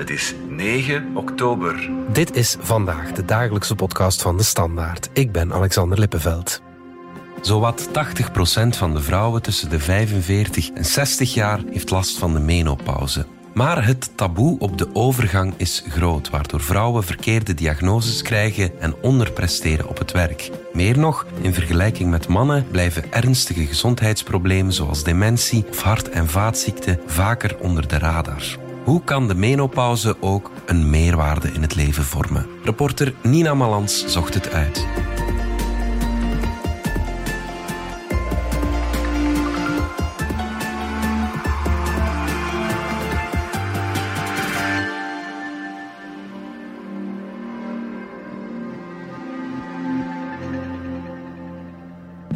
Het is 9 oktober. Dit is vandaag de dagelijkse podcast van de Standaard. Ik ben Alexander Lippenveld. Zowat 80% van de vrouwen tussen de 45 en 60 jaar heeft last van de menopauze. Maar het taboe op de overgang is groot, waardoor vrouwen verkeerde diagnoses krijgen en onderpresteren op het werk. Meer nog, in vergelijking met mannen blijven ernstige gezondheidsproblemen zoals dementie of hart- en vaatziekten vaker onder de radar. Hoe kan de menopauze ook een meerwaarde in het leven vormen? Reporter Nina Malans zocht het uit.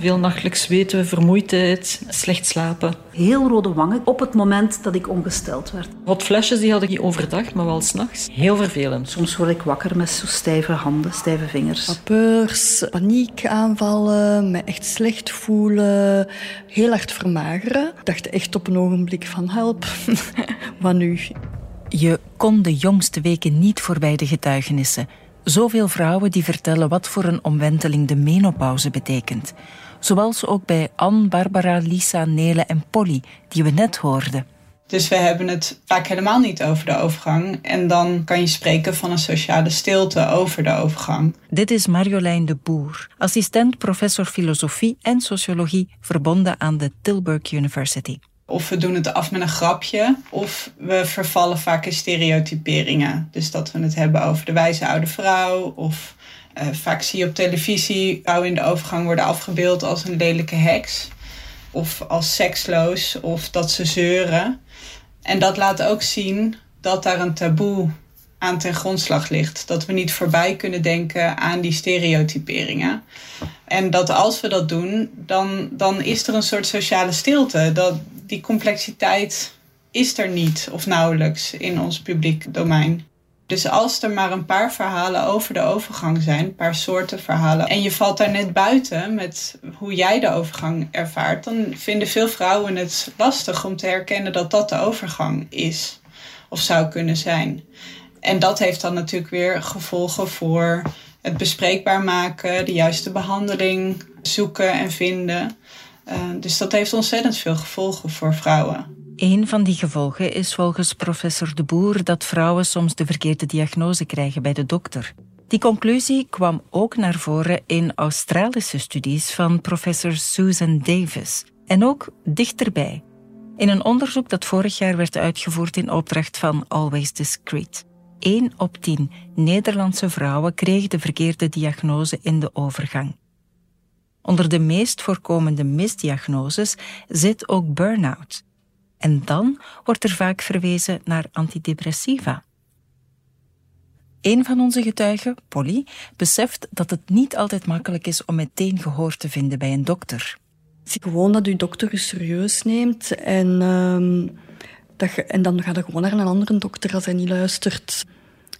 Veel nachtelijks zweten, vermoeidheid, slecht slapen. Heel rode wangen op het moment dat ik ongesteld werd. Hot flesjes die had ik niet overdag, maar wel s'nachts. Heel vervelend. Soms word ik wakker met zo stijve handen, stijve vingers. Vapeurs, paniekaanvallen, me echt slecht voelen, heel hard vermageren. Ik dacht echt op een ogenblik van help, wat nu? Je kon de jongste weken niet voorbij de getuigenissen. Zoveel vrouwen die vertellen wat voor een omwenteling de menopauze betekent. Zoals ook bij Anne, Barbara, Lisa, Nele en Polly, die we net hoorden. Dus we hebben het vaak helemaal niet over de overgang. En dan kan je spreken van een sociale stilte over de overgang. Dit is Marjolein de Boer, assistent professor filosofie en sociologie verbonden aan de Tilburg University. Of we doen het af met een grapje, of we vervallen vaak in stereotyperingen. Dus dat we het hebben over de wijze oude vrouw, of uh, vaak zie je op televisie vrouwen in de overgang worden afgebeeld als een lelijke heks. Of als seksloos, of dat ze zeuren. En dat laat ook zien dat daar een taboe aan ten grondslag ligt. Dat we niet voorbij kunnen denken aan die stereotyperingen. En dat als we dat doen, dan, dan is er een soort sociale stilte. Dat, die complexiteit is er niet of nauwelijks in ons publiek domein. Dus als er maar een paar verhalen over de overgang zijn, een paar soorten verhalen, en je valt daar net buiten met hoe jij de overgang ervaart, dan vinden veel vrouwen het lastig om te herkennen dat dat de overgang is of zou kunnen zijn. En dat heeft dan natuurlijk weer gevolgen voor het bespreekbaar maken, de juiste behandeling zoeken en vinden. Uh, dus dat heeft ontzettend veel gevolgen voor vrouwen. Een van die gevolgen is volgens professor De Boer dat vrouwen soms de verkeerde diagnose krijgen bij de dokter. Die conclusie kwam ook naar voren in Australische studies van professor Susan Davis en ook dichterbij. In een onderzoek dat vorig jaar werd uitgevoerd in opdracht van Always Discreet. 1 op 10 Nederlandse vrouwen kreeg de verkeerde diagnose in de overgang. Onder de meest voorkomende misdiagnoses zit ook burn-out. En dan wordt er vaak verwezen naar antidepressiva. Een van onze getuigen, Polly, beseft dat het niet altijd makkelijk is om meteen gehoor te vinden bij een dokter. Gewoon dat uw dokter u serieus neemt en, uh, dat je, en dan gaat je gewoon naar een andere dokter als hij niet luistert.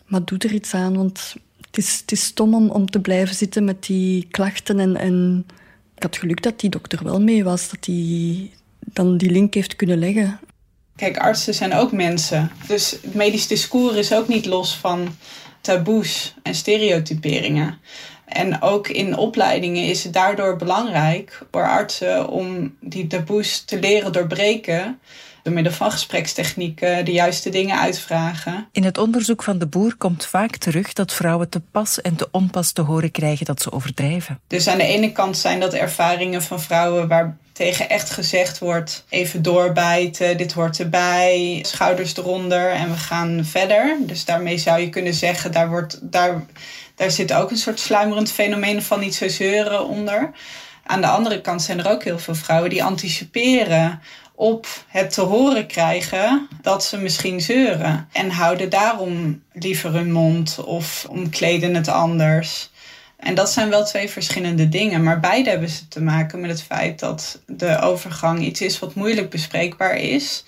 Maar doe er iets aan, want het is, het stom om, om te blijven zitten met die klachten. En, en ik had geluk dat die dokter wel mee was, dat hij dan die link heeft kunnen leggen. Kijk, artsen zijn ook mensen. Dus het medisch discours is ook niet los van taboes en stereotyperingen. En ook in opleidingen is het daardoor belangrijk voor artsen om die taboes te leren doorbreken door middel van gesprekstechnieken de juiste dingen uitvragen. In het onderzoek van de boer komt vaak terug dat vrouwen te pas en te onpas te horen krijgen dat ze overdrijven. Dus aan de ene kant zijn dat ervaringen van vrouwen waar tegen echt gezegd wordt: even doorbijten, dit hoort erbij, schouders eronder en we gaan verder. Dus daarmee zou je kunnen zeggen: daar, wordt, daar, daar zit ook een soort sluimerend fenomeen van niet zo zeuren onder. Aan de andere kant zijn er ook heel veel vrouwen die anticiperen op het te horen krijgen dat ze misschien zeuren. En houden daarom liever hun mond of omkleden het anders. En dat zijn wel twee verschillende dingen, maar beide hebben ze te maken met het feit dat de overgang iets is wat moeilijk bespreekbaar is.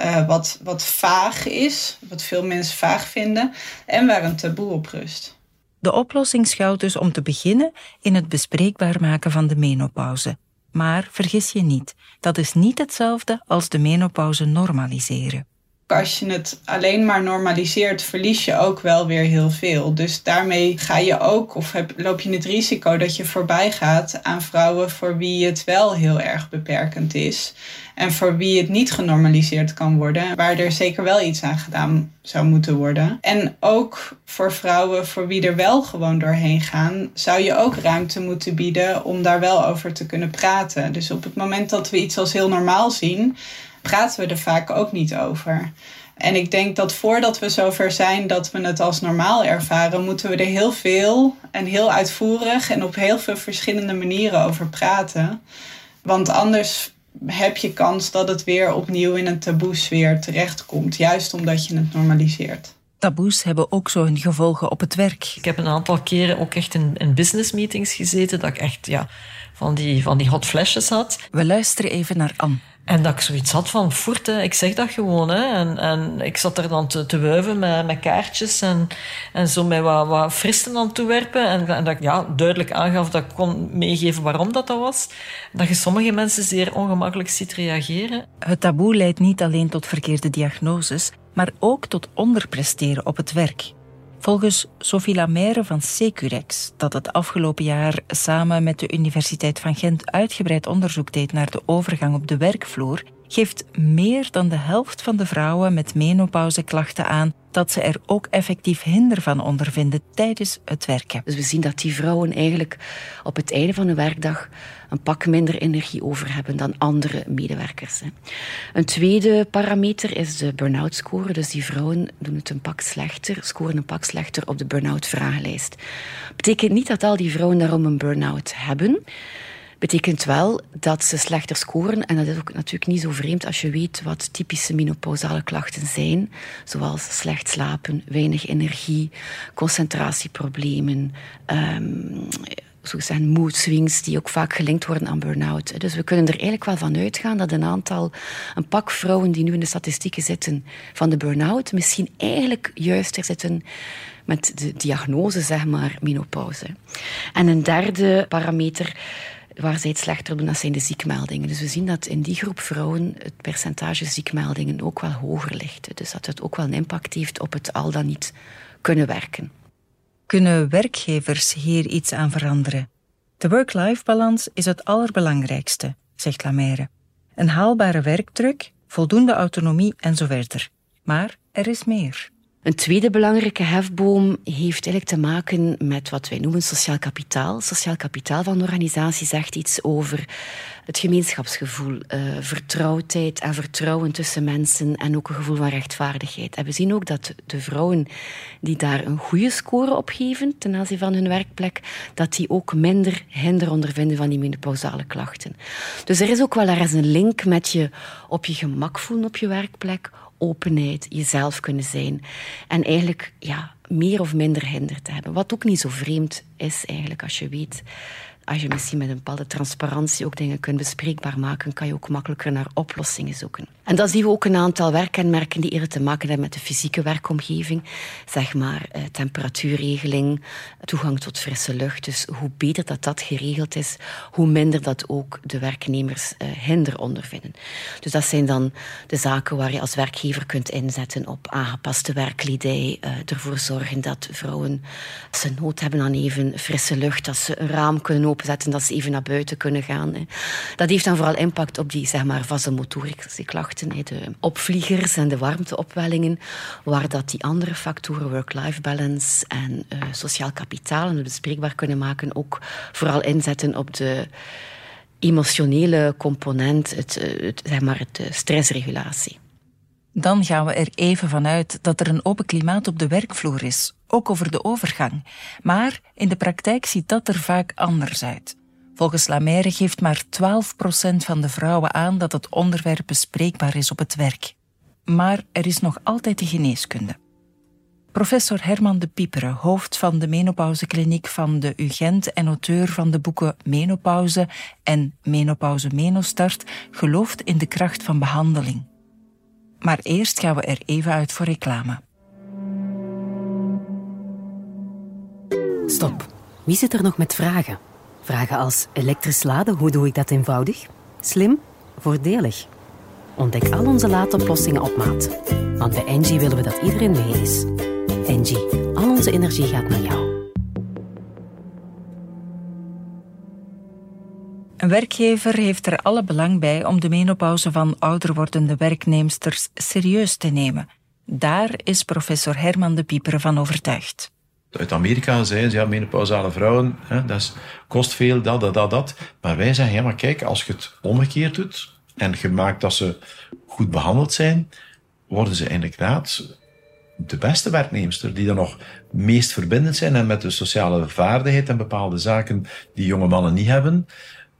Uh, wat, wat vaag is, wat veel mensen vaag vinden en waar een taboe op rust. De oplossing schuilt dus om te beginnen in het bespreekbaar maken van de menopauze. Maar vergis je niet, dat is niet hetzelfde als de menopauze normaliseren. Als je het alleen maar normaliseert, verlies je ook wel weer heel veel. Dus daarmee ga je ook, of heb, loop je het risico dat je voorbij gaat aan vrouwen voor wie het wel heel erg beperkend is. En voor wie het niet genormaliseerd kan worden, waar er zeker wel iets aan gedaan zou moeten worden. En ook voor vrouwen voor wie er wel gewoon doorheen gaan, zou je ook ruimte moeten bieden om daar wel over te kunnen praten. Dus op het moment dat we iets als heel normaal zien, praten we er vaak ook niet over. En ik denk dat voordat we zover zijn dat we het als normaal ervaren, moeten we er heel veel en heel uitvoerig en op heel veel verschillende manieren over praten. Want anders heb je kans dat het weer opnieuw in een taboesfeer terechtkomt, juist omdat je het normaliseert. Taboes hebben ook zo hun gevolgen op het werk. Ik heb een aantal keren ook echt in, in business meetings gezeten, dat ik echt ja, van, die, van die hot flashes had. We luisteren even naar Anne. En dat ik zoiets had van, voert, ik zeg dat gewoon. Hè. En, en ik zat er dan te, te wuiven met, met kaartjes en, en zo met wat, wat fristen aan toewerpen. En, en dat ik ja, duidelijk aangaf dat ik kon meegeven waarom dat, dat was. Dat je sommige mensen zeer ongemakkelijk ziet reageren. Het taboe leidt niet alleen tot verkeerde diagnoses, maar ook tot onderpresteren op het werk. Volgens Sophie Lamaire van Securex, dat het afgelopen jaar samen met de Universiteit van Gent uitgebreid onderzoek deed naar de overgang op de werkvloer, geeft meer dan de helft van de vrouwen met menopauzeklachten aan dat ze er ook effectief hinder van ondervinden tijdens het werken. Dus we zien dat die vrouwen eigenlijk op het einde van een werkdag een pak minder energie over hebben dan andere medewerkers. Een tweede parameter is de burn-out score. Dus die vrouwen doen het een pak slechter, scoren een pak slechter op de burn-out vragenlijst. Betekent niet dat al die vrouwen daarom een burn-out hebben betekent wel dat ze slechter scoren. En dat is ook natuurlijk niet zo vreemd als je weet wat typische menopausale klachten zijn. Zoals slecht slapen, weinig energie, concentratieproblemen. Um, zo zijn mood swings die ook vaak gelinkt worden aan burn-out. Dus we kunnen er eigenlijk wel van uitgaan dat een aantal, een pak vrouwen die nu in de statistieken zitten van de burn-out, misschien eigenlijk juister zitten met de diagnose, zeg maar, menopauze. En een derde parameter waar zij het slechter doen, dat zijn de ziekmeldingen. Dus we zien dat in die groep vrouwen het percentage ziekmeldingen ook wel hoger ligt. Dus dat het ook wel een impact heeft op het al dan niet kunnen werken. Kunnen werkgevers hier iets aan veranderen? De work-life balans is het allerbelangrijkste, zegt Lamaire. Een haalbare werkdruk, voldoende autonomie en zo verder. Maar er is meer. Een tweede belangrijke hefboom heeft eigenlijk te maken met wat wij noemen sociaal kapitaal. Sociaal kapitaal van de organisatie zegt iets over het gemeenschapsgevoel, uh, vertrouwdheid en vertrouwen tussen mensen en ook een gevoel van rechtvaardigheid. En we zien ook dat de vrouwen die daar een goede score op geven ten aanzien van hun werkplek, dat die ook minder hinder ondervinden van die menopausale klachten. Dus er is ook wel ergens een link met je op je gemak voelen op je werkplek, openheid, jezelf kunnen zijn. En eigenlijk ja, meer of minder hinder te hebben. Wat ook niet zo vreemd is eigenlijk als je weet als je misschien met een bepaalde transparantie ook dingen kunt bespreekbaar maken, kan je ook makkelijker naar oplossingen zoeken. En dan zien we ook een aantal werkkenmerken die eerder te maken hebben met de fysieke werkomgeving. Zeg maar eh, temperatuurregeling, toegang tot frisse lucht. Dus hoe beter dat dat geregeld is, hoe minder dat ook de werknemers eh, hinder ondervinden. Dus dat zijn dan de zaken waar je als werkgever kunt inzetten op aangepaste werkkledij, uh, ervoor zorgen dat vrouwen, ze nood hebben aan even frisse lucht, dat ze een raam kunnen openen openzetten, dat ze even naar buiten kunnen gaan. Hè. Dat heeft dan vooral impact op die zeg maar, vasomotorische klachten, hè, de opvliegers en de warmteopwellingen, waar dat die andere factoren, work-life balance en uh, sociaal kapitaal, en het bespreekbaar kunnen maken, ook vooral inzetten op de emotionele component, het, eh, het, zeg maar, het, de stressregulatie. Dan gaan we er even vanuit dat er een open klimaat op de werkvloer is, ook over de overgang. Maar in de praktijk ziet dat er vaak anders uit. Volgens Lamaire geeft maar 12% van de vrouwen aan dat het onderwerp bespreekbaar is op het werk. Maar er is nog altijd de geneeskunde. Professor Herman de Pieperen, hoofd van de menopauzekliniek van de UGent en auteur van de boeken Menopauze en Menopauze Menostart, gelooft in de kracht van behandeling. Maar eerst gaan we er even uit voor reclame. Stop. Wie zit er nog met vragen? Vragen als elektrisch laden, hoe doe ik dat eenvoudig? Slim? Voordelig? Ontdek al onze laadoplossingen op maat. Want bij Engie willen we dat iedereen mee is. Engie, al onze energie gaat naar jou. Een werkgever heeft er alle belang bij om de menopauze van ouder wordende werknemsters serieus te nemen. Daar is professor Herman de Pieper van overtuigd. Uit Amerika zeiden ze, ja, menopausale vrouwen, hè, dat kost veel, dat, dat, dat, dat. Maar wij zeggen, ja, maar kijk, als je het omgekeerd doet en je maakt dat ze goed behandeld zijn, worden ze inderdaad de beste werknemster, die dan nog meest verbindend zijn en met de sociale vaardigheid en bepaalde zaken die jonge mannen niet hebben.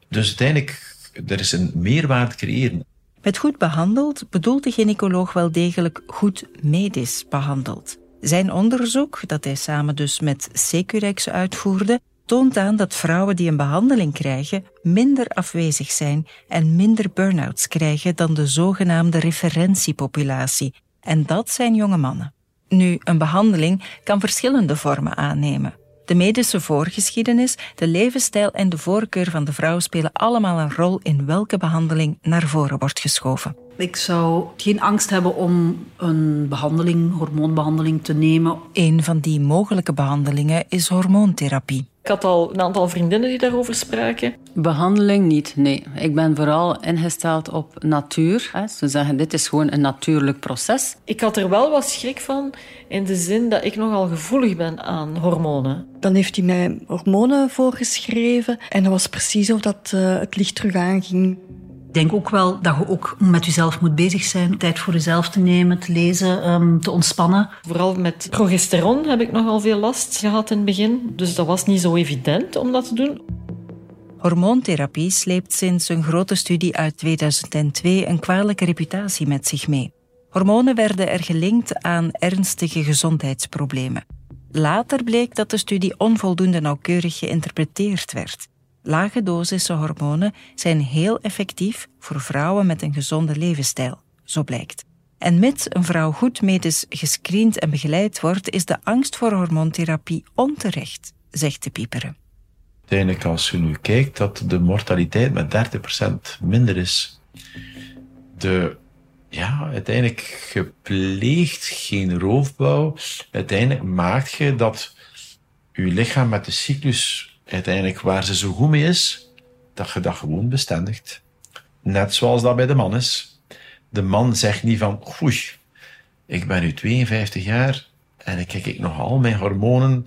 Dus uiteindelijk, er is een meerwaarde creëren. Met goed behandeld bedoelt de gynaecoloog wel degelijk goed medisch behandeld. Zijn onderzoek, dat hij samen dus met Securex uitvoerde, toont aan dat vrouwen die een behandeling krijgen minder afwezig zijn en minder burn-outs krijgen dan de zogenaamde referentiepopulatie. En dat zijn jonge mannen. Nu, een behandeling kan verschillende vormen aannemen. De medische voorgeschiedenis, de levensstijl en de voorkeur van de vrouw spelen allemaal een rol in welke behandeling naar voren wordt geschoven. Ik zou geen angst hebben om een behandeling, hormoonbehandeling te nemen. Een van die mogelijke behandelingen is hormoontherapie. Ik had al een aantal vriendinnen die daarover spraken. Behandeling niet, nee. Ik ben vooral ingesteld op natuur. Ze zeggen, dit is gewoon een natuurlijk proces. Ik had er wel wat schrik van, in de zin dat ik nogal gevoelig ben aan hormonen. Dan heeft hij mij hormonen voorgeschreven en dat was precies of dat uh, het licht terug aanging. Ik denk ook wel dat je ook met jezelf moet bezig zijn. Tijd voor jezelf te nemen, te lezen, um, te ontspannen. Vooral met progesteron heb ik nogal veel last gehad in het begin. Dus dat was niet zo evident om dat te doen. Hormoontherapie sleept sinds een grote studie uit 2002 een kwalijke reputatie met zich mee. Hormonen werden er gelinkt aan ernstige gezondheidsproblemen. Later bleek dat de studie onvoldoende nauwkeurig geïnterpreteerd werd. Lage dosissen hormonen zijn heel effectief voor vrouwen met een gezonde levensstijl, zo blijkt. En mits een vrouw goed medisch gescreend en begeleid wordt, is de angst voor hormoontherapie onterecht, zegt de pieperen. Uiteindelijk, als je nu kijkt dat de mortaliteit met 30% minder is, de ja, uiteindelijk gepleegd geen roofbouw, uiteindelijk maakt je dat je lichaam met de cyclus uiteindelijk waar ze zo goed mee is, dat je dat gewoon bestendigt. Net zoals dat bij de man is. De man zegt niet van, oei, ik ben nu 52 jaar en ik kijk ik nog al mijn hormonen,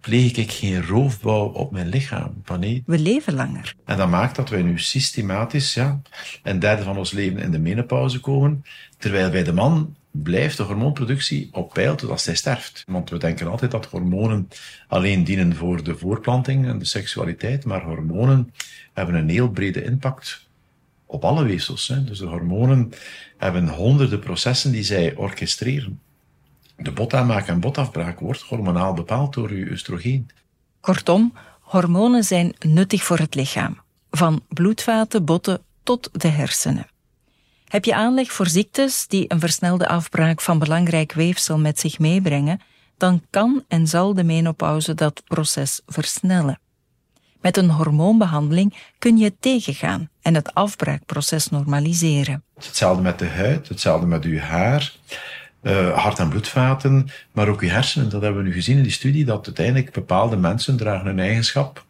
pleeg ik geen roofbouw op mijn lichaam. nee. We leven langer. En dat maakt dat wij nu systematisch ja, een derde van ons leven in de menopauze komen, terwijl bij de man blijft de hormoonproductie op peil totdat hij sterft. Want we denken altijd dat hormonen alleen dienen voor de voorplanting en de seksualiteit, maar hormonen hebben een heel brede impact op alle weefsels. Hè. Dus de hormonen hebben honderden processen die zij orchestreren. De botaanmaak en botafbraak wordt hormonaal bepaald door uw oestrogeen. Kortom, hormonen zijn nuttig voor het lichaam. Van bloedvaten, botten tot de hersenen. Heb je aanleg voor ziektes die een versnelde afbraak van belangrijk weefsel met zich meebrengen, dan kan en zal de menopauze dat proces versnellen. Met een hormoonbehandeling kun je het tegengaan en het afbraakproces normaliseren. Hetzelfde met de huid, hetzelfde met uw haar, uh, hart- en bloedvaten, maar ook uw hersenen. Dat hebben we nu gezien in die studie, dat uiteindelijk bepaalde mensen dragen een eigenschap,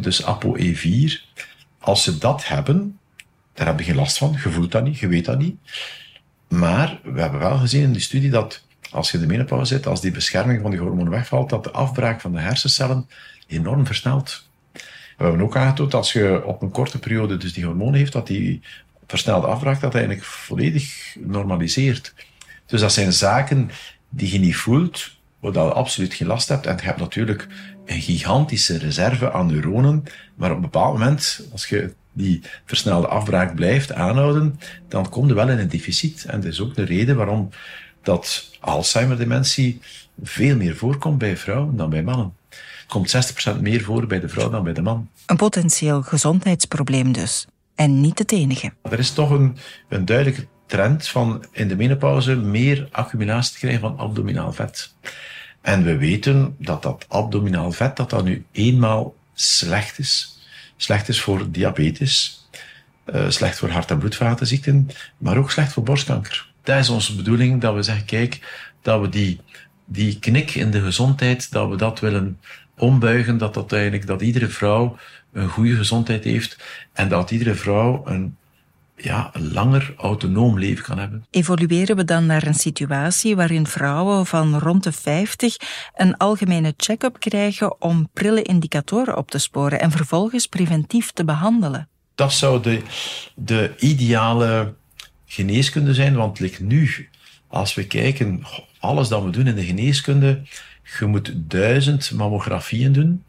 dus ApoE4. Als ze dat hebben, daar heb je geen last van. Je voelt dat niet, je weet dat niet. Maar we hebben wel gezien in die studie dat als je de menopauze zit, als die bescherming van die hormonen wegvalt, dat de afbraak van de hersencellen enorm versnelt. We hebben ook aangetoond dat als je op een korte periode dus die hormonen heeft, dat die versnelde afbraak dat eigenlijk volledig normaliseert. Dus dat zijn zaken die je niet voelt, waar je absoluut geen last hebt. En je hebt natuurlijk een gigantische reserve aan neuronen, maar op een bepaald moment, als je die versnelde afbraak blijft aanhouden, dan komt er wel in een deficit. En dat is ook de reden waarom dat Alzheimer-dementie veel meer voorkomt bij vrouwen dan bij mannen. Het komt 60% meer voor bij de vrouw dan bij de man. Een potentieel gezondheidsprobleem dus. En niet het enige. Er is toch een, een duidelijke trend van in de menopauze meer accumulatie te krijgen van abdominaal vet. En we weten dat dat abdominaal vet, dat dat nu eenmaal slecht is slecht is voor diabetes. uh, slecht voor hart- en bloedvatenziekten, maar ook slecht voor borstkanker. Dat is onze bedoeling, dat we zeggen, kijk, dat we die, die knik in de gezondheid, dat we dat willen ombuigen, dat, dat, eigenlijk, dat iedere vrouw een goede gezondheid heeft en dat iedere vrouw een ja, een langer autonoom leven kan hebben. Evolueren we dan naar een situatie waarin vrouwen van rond de 50 een algemene check-up krijgen om prille indicatoren op te sporen en vervolgens preventief te behandelen? Dat zou de, de ideale geneeskunde zijn, want ligt nu, als we kijken, alles dat we doen in de geneeskunde, je moet duizend mammografieën doen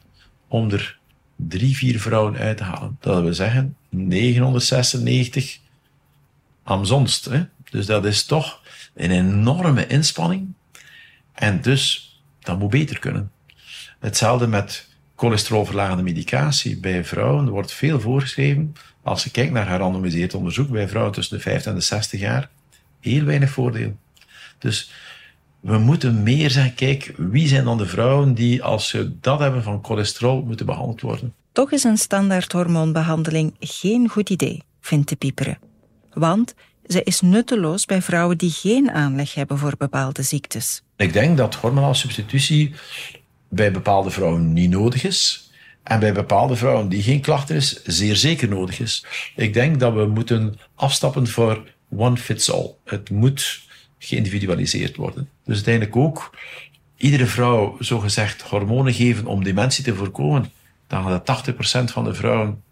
om er drie, vier vrouwen uit te halen. Dat wil zeggen 996 amzonst. Hè? Dus dat is toch een enorme inspanning. En dus, dat moet beter kunnen. Hetzelfde met cholesterolverlagende medicatie bij vrouwen. Wordt veel voorgeschreven. Als je kijkt naar gerandomiseerd onderzoek bij vrouwen tussen de 50 en de 60 jaar, heel weinig voordeel. Dus we moeten meer zeggen, kijk, wie zijn dan de vrouwen die, als ze dat hebben van cholesterol, moeten behandeld worden? Toch is een standaard hormoonbehandeling geen goed idee, vindt de pieperen. Want ze is nutteloos bij vrouwen die geen aanleg hebben voor bepaalde ziektes. Ik denk dat hormonale substitutie bij bepaalde vrouwen niet nodig is. En bij bepaalde vrouwen die geen klachten is, zeer zeker nodig is. Ik denk dat we moeten afstappen voor one fits all. Het moet geïndividualiseerd worden. Dus uiteindelijk ook iedere vrouw zogezegd hormonen geven om dementie te voorkomen. Dan gaat 80% van de vrouwen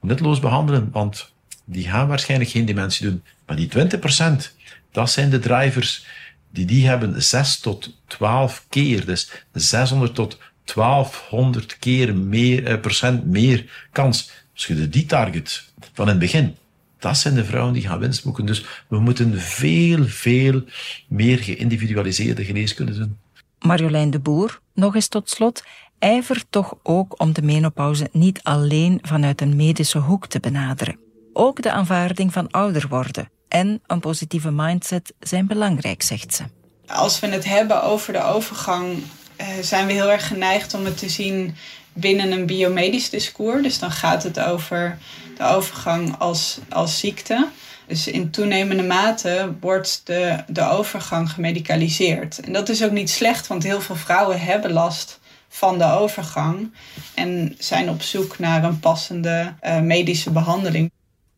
nutteloos behandelen, want die gaan waarschijnlijk geen dementie doen. Maar die 20%, dat zijn de drivers die die hebben 6 tot 12 keer. Dus 600 tot 1200 keer meer, eh, procent meer kans. Als je die target van in het begin, dat zijn de vrouwen die gaan winst boeken. Dus we moeten veel, veel meer geïndividualiseerde geneeskunde doen. Marjolein de Boer, nog eens tot slot, ijvert toch ook om de menopauze niet alleen vanuit een medische hoek te benaderen. Ook de aanvaarding van ouder worden en een positieve mindset zijn belangrijk, zegt ze. Als we het hebben over de overgang, eh, zijn we heel erg geneigd om het te zien binnen een biomedisch discours. Dus dan gaat het over de overgang als, als ziekte. Dus in toenemende mate wordt de, de overgang gemedicaliseerd. En dat is ook niet slecht, want heel veel vrouwen hebben last van de overgang en zijn op zoek naar een passende uh, medische behandeling.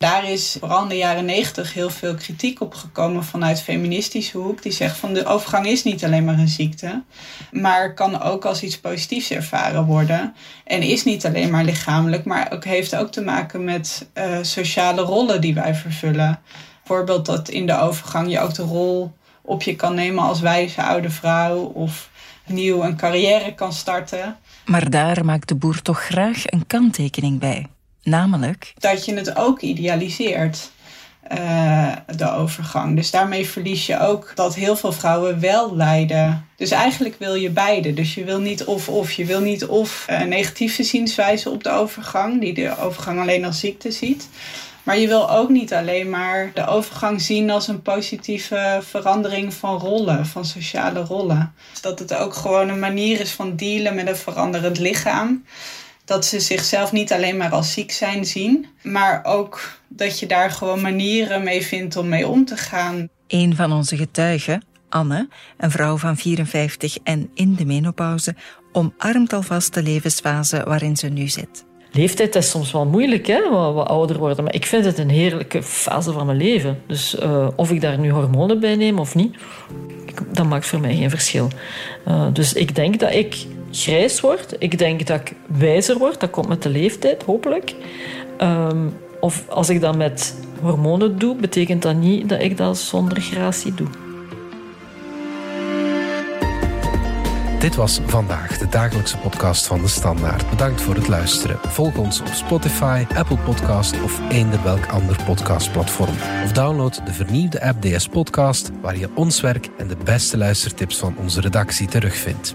Daar is vooral in de jaren negentig heel veel kritiek op gekomen vanuit feministische hoek. Die zegt van de overgang is niet alleen maar een ziekte, maar kan ook als iets positiefs ervaren worden. En is niet alleen maar lichamelijk, maar ook, heeft ook te maken met uh, sociale rollen die wij vervullen. Bijvoorbeeld dat in de overgang je ook de rol op je kan nemen als wijze oude vrouw of nieuw een carrière kan starten. Maar daar maakt de boer toch graag een kanttekening bij. Namelijk? Dat je het ook idealiseert. Uh, de overgang. Dus daarmee verlies je ook dat heel veel vrouwen wel lijden. Dus eigenlijk wil je beide. Dus je wil niet of-of. Je wil niet of een negatieve zienswijze op de overgang, die de overgang alleen als ziekte ziet. Maar je wil ook niet alleen maar de overgang zien als een positieve verandering van rollen, van sociale rollen. Dat het ook gewoon een manier is van dealen met een veranderend lichaam dat ze zichzelf niet alleen maar als ziek zijn zien, maar ook dat je daar gewoon manieren mee vindt om mee om te gaan. Een van onze getuigen, Anne, een vrouw van 54 en in de menopauze, omarmt alvast de levensfase waarin ze nu zit. Leeftijd is soms wel moeilijk, hè, wat, ouder worden. Maar ik vind het een heerlijke fase van mijn leven. Dus uh, of ik daar nu hormonen bij neem of niet, dat maakt voor mij geen verschil. Uh, dus ik denk dat ik grijs word. Ik denk dat ik wijzer word. Dat komt met de leeftijd, hopelijk. Um, of als ik dat met hormonen doe, betekent dat niet dat ik dat zonder gratie doe. Dit was vandaag de dagelijkse podcast van de Standaard. Bedankt voor het luisteren. Volg ons op Spotify, Apple Podcast of eender welk ander podcastplatform. Of download de vernieuwde app DS Podcast, waar je ons werk en de beste luistertips van onze redactie terugvindt.